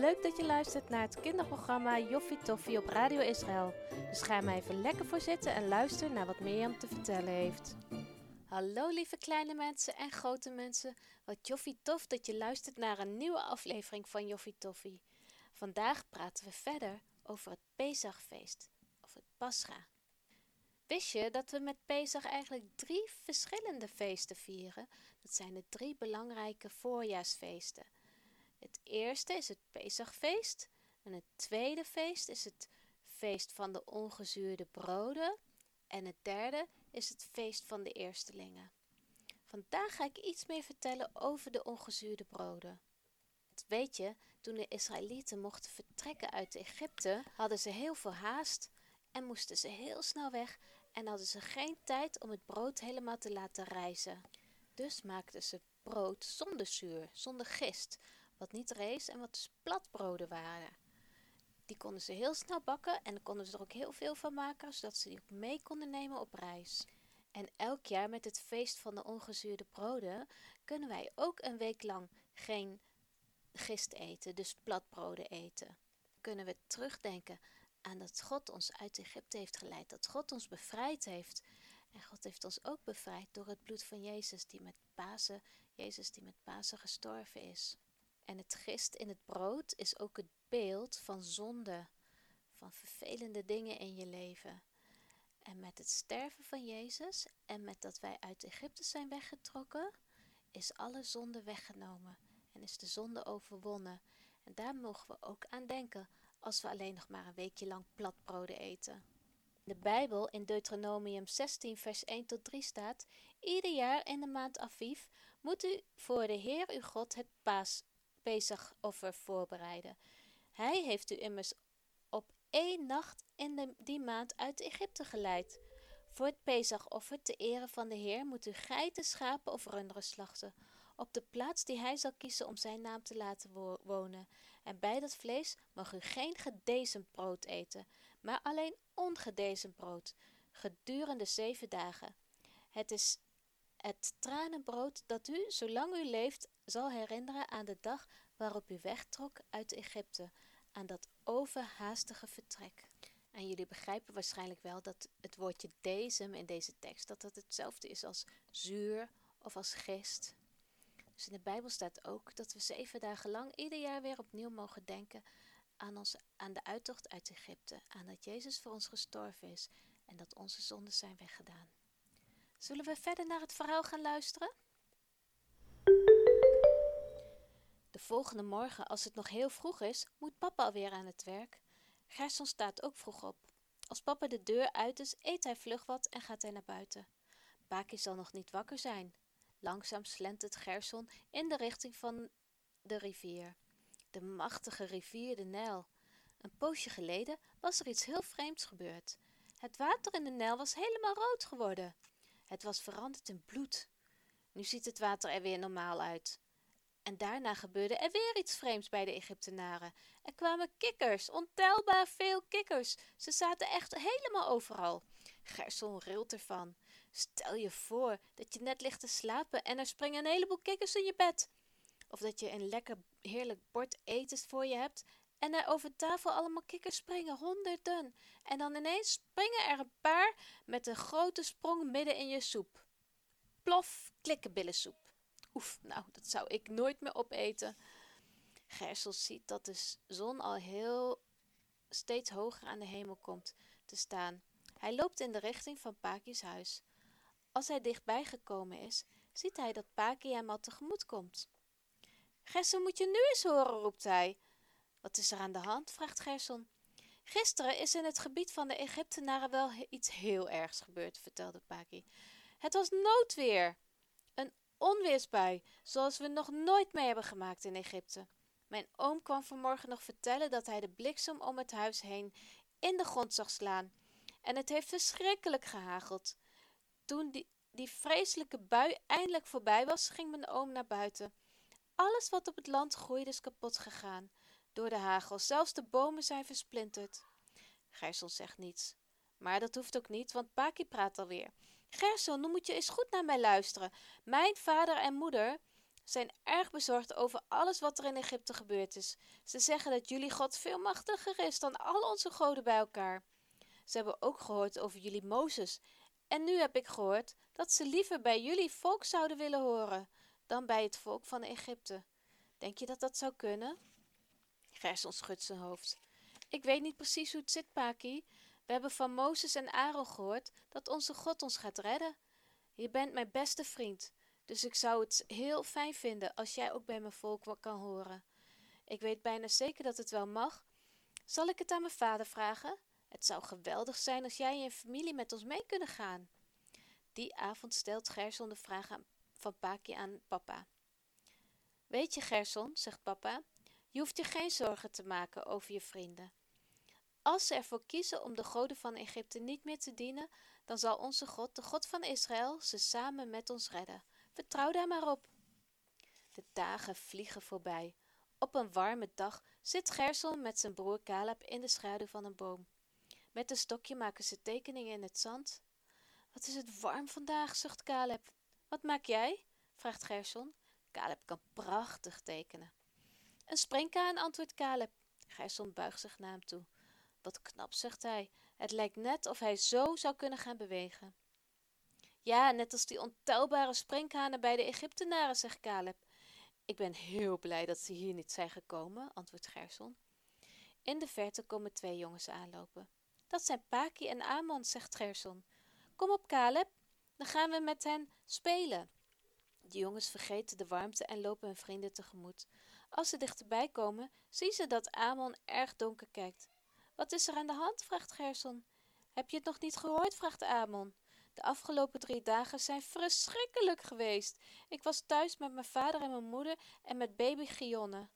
Leuk dat je luistert naar het kinderprogramma Joffie Toffie op Radio Israël. Dus ga maar even lekker voor zitten en luister naar wat Mirjam te vertellen heeft. Hallo lieve kleine mensen en grote mensen. Wat Joffie tof dat je luistert naar een nieuwe aflevering van Joffie Toffie. Vandaag praten we verder over het Pesachfeest, of het Pascha. Wist je dat we met Pesach eigenlijk drie verschillende feesten vieren? Dat zijn de drie belangrijke voorjaarsfeesten. Het eerste is het Pesachfeest. En het tweede feest is het feest van de ongezuurde broden. En het derde is het feest van de eerstelingen. Vandaag ga ik iets meer vertellen over de ongezuurde broden. Weet je, toen de Israëlieten mochten vertrekken uit Egypte, hadden ze heel veel haast en moesten ze heel snel weg en hadden ze geen tijd om het brood helemaal te laten rijzen. Dus maakten ze brood zonder zuur, zonder gist, wat niet rees en wat dus platbroden waren. Die konden ze heel snel bakken en konden ze er ook heel veel van maken, zodat ze die ook mee konden nemen op reis. En elk jaar met het feest van de ongezuurde broden kunnen wij ook een week lang geen gist eten, dus platbroden eten. Kunnen we terugdenken aan dat God ons uit Egypte heeft geleid, dat God ons bevrijd heeft. En God heeft ons ook bevrijd door het bloed van Jezus, die met Pasen, Jezus die met Pasen gestorven is. En het gist in het brood is ook het beeld van zonde, van vervelende dingen in je leven. En met het sterven van Jezus en met dat wij uit Egypte zijn weggetrokken, is alle zonde weggenomen en is de zonde overwonnen. En daar mogen we ook aan denken als we alleen nog maar een weekje lang platbroden eten. De Bijbel in Deuteronomium 16 vers 1 tot 3 staat: Ieder jaar in de maand Aviv moet u voor de Heer uw God het paas Pesachoffer voorbereiden. Hij heeft u immers op één nacht in die maand uit Egypte geleid. Voor het Pesachoffer te ere van de Heer moet u geiten, schapen of runderen slachten, op de plaats die hij zal kiezen om zijn naam te laten wonen. En bij dat vlees mag u geen gedezemd brood eten, maar alleen ongedezemd brood, gedurende zeven dagen. Het is het tranenbrood dat u, zolang u leeft, zal herinneren aan de dag waarop u wegtrok uit Egypte, aan dat overhaastige vertrek. En jullie begrijpen waarschijnlijk wel dat het woordje dezem in deze tekst dat dat hetzelfde is als zuur of als gist. Dus in de Bijbel staat ook dat we zeven dagen lang ieder jaar weer opnieuw mogen denken aan, aan de uittocht uit Egypte, aan dat Jezus voor ons gestorven is en dat onze zonden zijn weggedaan. Zullen we verder naar het verhaal gaan luisteren? De volgende morgen, als het nog heel vroeg is, moet papa alweer aan het werk. Gerson staat ook vroeg op. Als papa de deur uit is, eet hij vlug wat en gaat hij naar buiten. Baki zal nog niet wakker zijn. Langzaam slentert Gerson in de richting van de rivier. De machtige rivier de Nijl. Een poosje geleden was er iets heel vreemds gebeurd. Het water in de Nijl was helemaal rood geworden. Het was veranderd in bloed. Nu ziet het water er weer normaal uit. En daarna gebeurde er weer iets vreemds bij de Egyptenaren. Er kwamen kikkers, ontelbaar veel kikkers. Ze zaten echt helemaal overal. Gerson rilt ervan. Stel je voor dat je net ligt te slapen en er springen een heleboel kikkers in je bed. Of dat je een lekker heerlijk bord eten voor je hebt en er over tafel allemaal kikkers springen, honderden. En dan ineens springen er een paar met een grote sprong midden in je soep. Plof, klikkenbillensoep. Oef, nou, dat zou ik nooit meer opeten. Gersel ziet dat de zon al heel steeds hoger aan de hemel komt te staan. Hij loopt in de richting van Paki's huis. Als hij dichtbij gekomen is, ziet hij dat Paki hem al tegemoet komt. Gersel moet je nu eens horen, roept hij. Wat is er aan de hand? vraagt Gerson. Gisteren is in het gebied van de Egyptenaren wel iets heel ergs gebeurd, vertelde Paki. Het was noodweer. Een onweersbui, zoals we nog nooit mee hebben gemaakt in Egypte. Mijn oom kwam vanmorgen nog vertellen dat hij de bliksem om het huis heen in de grond zag slaan. En het heeft verschrikkelijk gehageld. Toen die, die vreselijke bui eindelijk voorbij was, ging mijn oom naar buiten. Alles wat op het land groeide is kapot gegaan door de hagel. Zelfs de bomen zijn versplinterd. Gerson zegt niets. Maar dat hoeft ook niet, want Paki praat alweer. Gerson, nu moet je eens goed naar mij luisteren. Mijn vader en moeder zijn erg bezorgd over alles wat er in Egypte gebeurd is. Ze zeggen dat jullie God veel machtiger is dan al onze goden bij elkaar. Ze hebben ook gehoord over jullie Mozes. En nu heb ik gehoord dat ze liever bij jullie volk zouden willen horen dan bij het volk van Egypte. Denk je dat dat zou kunnen? Gerson schudt zijn hoofd. Ik weet niet precies hoe het zit, Paki. We hebben van Mozes en Aaron gehoord dat onze God ons gaat redden. Je bent mijn beste vriend, dus ik zou het heel fijn vinden als jij ook bij mijn volk kan horen. Ik weet bijna zeker dat het wel mag. Zal ik het aan mijn vader vragen? Het zou geweldig zijn als jij en je familie met ons mee kunnen gaan. Die avond stelt Gerson de vraag van Paki aan papa. Weet je, Gerson, zegt papa, je hoeft je geen zorgen te maken over je vrienden. Als ze ervoor kiezen om de goden van Egypte niet meer te dienen, dan zal onze God, de God van Israël, ze samen met ons redden. Vertrouw daar maar op. De dagen vliegen voorbij. Op een warme dag zit Gerson met zijn broer Caleb in de schaduw van een boom. Met een stokje maken ze tekeningen in het zand. Wat is het warm vandaag, zucht Caleb. Wat maak jij? vraagt Gerson. Caleb kan prachtig tekenen. Een springkaan, antwoordt Caleb. Gerson buigt zich naar hem toe. Wat knap, zegt hij. Het lijkt net of hij zo zou kunnen gaan bewegen. Ja, net als die ontelbare sprinkhanen bij de Egyptenaren, zegt Caleb. Ik ben heel blij dat ze hier niet zijn gekomen, antwoordt Gerson. In de verte komen twee jongens aanlopen. Dat zijn Paki en Amon, zegt Gerson. Kom op, Caleb, dan gaan we met hen spelen. De jongens vergeten de warmte en lopen hun vrienden tegemoet. Als ze dichterbij komen, zien ze dat Amon erg donker kijkt. Wat is er aan de hand? vraagt Gerson. Heb je het nog niet gehoord? vraagt Amon. De afgelopen drie dagen zijn verschrikkelijk geweest. Ik was thuis met mijn vader en mijn moeder en met baby Gionne.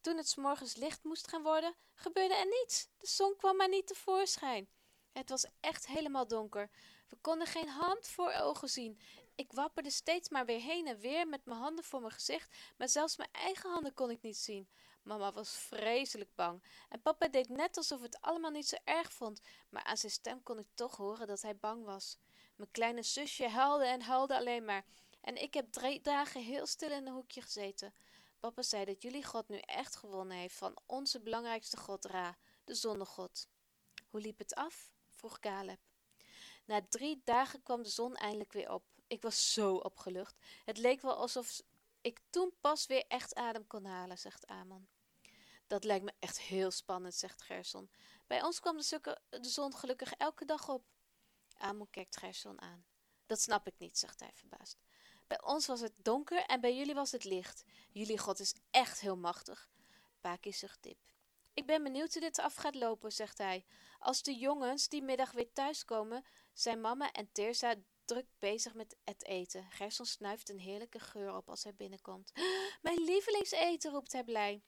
Toen het s morgens licht moest gaan worden, gebeurde er niets. De zon kwam maar niet tevoorschijn. Het was echt helemaal donker. We konden geen hand voor ogen zien. Ik wapperde steeds maar weer heen en weer met mijn handen voor mijn gezicht, maar zelfs mijn eigen handen kon ik niet zien. Mama was vreselijk bang en papa deed net alsof het allemaal niet zo erg vond, maar aan zijn stem kon ik toch horen dat hij bang was. Mijn kleine zusje huilde en huilde alleen maar en ik heb drie dagen heel stil in een hoekje gezeten. Papa zei dat jullie God nu echt gewonnen heeft van onze belangrijkste God Ra, de zonnegod. Hoe liep het af? vroeg Caleb. Na drie dagen kwam de zon eindelijk weer op. Ik was zo opgelucht. Het leek wel alsof ik toen pas weer echt adem kon halen, zegt Amon. Dat lijkt me echt heel spannend, zegt Gerson. Bij ons kwam de, zon gelukkig elke dag op. Amon kijkt Gerson aan. Dat snap ik niet, zegt hij verbaasd. Bij ons was het donker en bij jullie was het licht. Jullie God is echt heel machtig. Paki zucht diep. Ik ben benieuwd hoe dit af gaat lopen, zegt hij. Als de jongens die middag weer thuiskomen, zijn mama en Teersa druk bezig met het eten. Gerson snuift een heerlijke geur op als hij binnenkomt. Mijn lievelingseten, roept hij blij.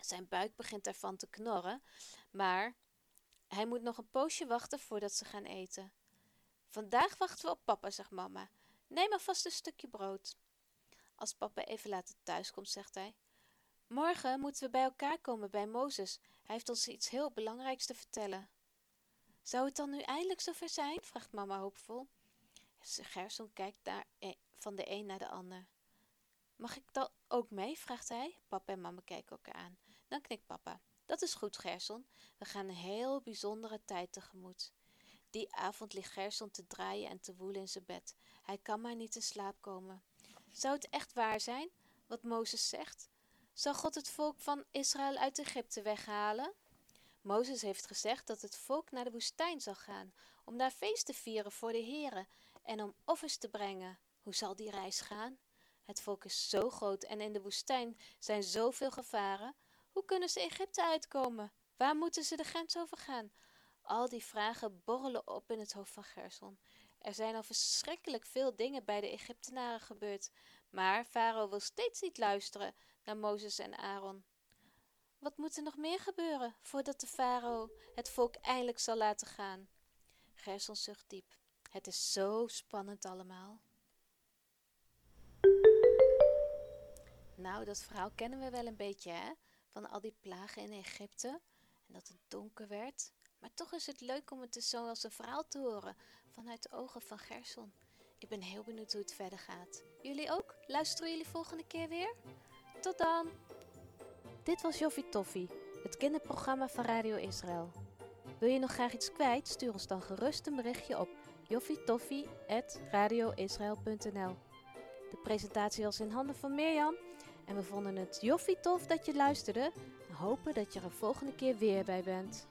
Zijn buik begint ervan te knorren, maar hij moet nog een poosje wachten voordat ze gaan eten. Vandaag wachten we op papa, zegt mama. Neem alvast een stukje brood. Als papa even later thuis komt, zegt hij: Morgen moeten we bij elkaar komen bij Mozes. Hij heeft ons iets heel belangrijks te vertellen. Zou het dan nu eindelijk zover zijn? vraagt mama hoopvol. Gerson kijkt e-, van de een naar de ander. Mag ik dan ook mee? vraagt hij. Papa en mama kijken elkaar aan. Dan knikt papa. Dat is goed, Gerson. We gaan een heel bijzondere tijd tegemoet. Die avond ligt Gerson te draaien en te woelen in zijn bed. Hij kan maar niet in slaap komen. Zou het echt waar zijn, wat Mozes zegt? Zal God het volk van Israël uit Egypte weghalen? Mozes heeft gezegd dat het volk naar de woestijn zal gaan, om daar feest te vieren voor de Here en om offers te brengen. Hoe zal die reis gaan? Het volk is zo groot en in de woestijn zijn zoveel gevaren. Hoe kunnen ze Egypte uitkomen? Waar moeten ze de grens overgaan? Al die vragen borrelen op in het hoofd van Gerson. Er zijn al verschrikkelijk veel dingen bij de Egyptenaren gebeurd, maar Farao wil steeds niet luisteren naar Mozes en Aaron. Wat moet er nog meer gebeuren voordat de farao het volk eindelijk zal laten gaan? Gerson zucht diep. Het is zo spannend allemaal. Nou, dat verhaal kennen we wel een beetje, hè? Van al die plagen in Egypte en dat het donker werd. Maar toch is het leuk om het dus zo als een verhaal te horen vanuit de ogen van Gerson. Ik ben heel benieuwd hoe het verder gaat. Jullie ook? Luisteren jullie volgende keer weer? Tot dan! Dit was Joffie Toffie, het kinderprogramma van Radio Israël. Wil je nog graag iets kwijt? Stuur ons dan gerust een berichtje op joffietoffie.radioisrael.nl De presentatie was in handen van Mirjam en we vonden het joffie tof dat je luisterde en hopen dat je er volgende keer weer bij bent.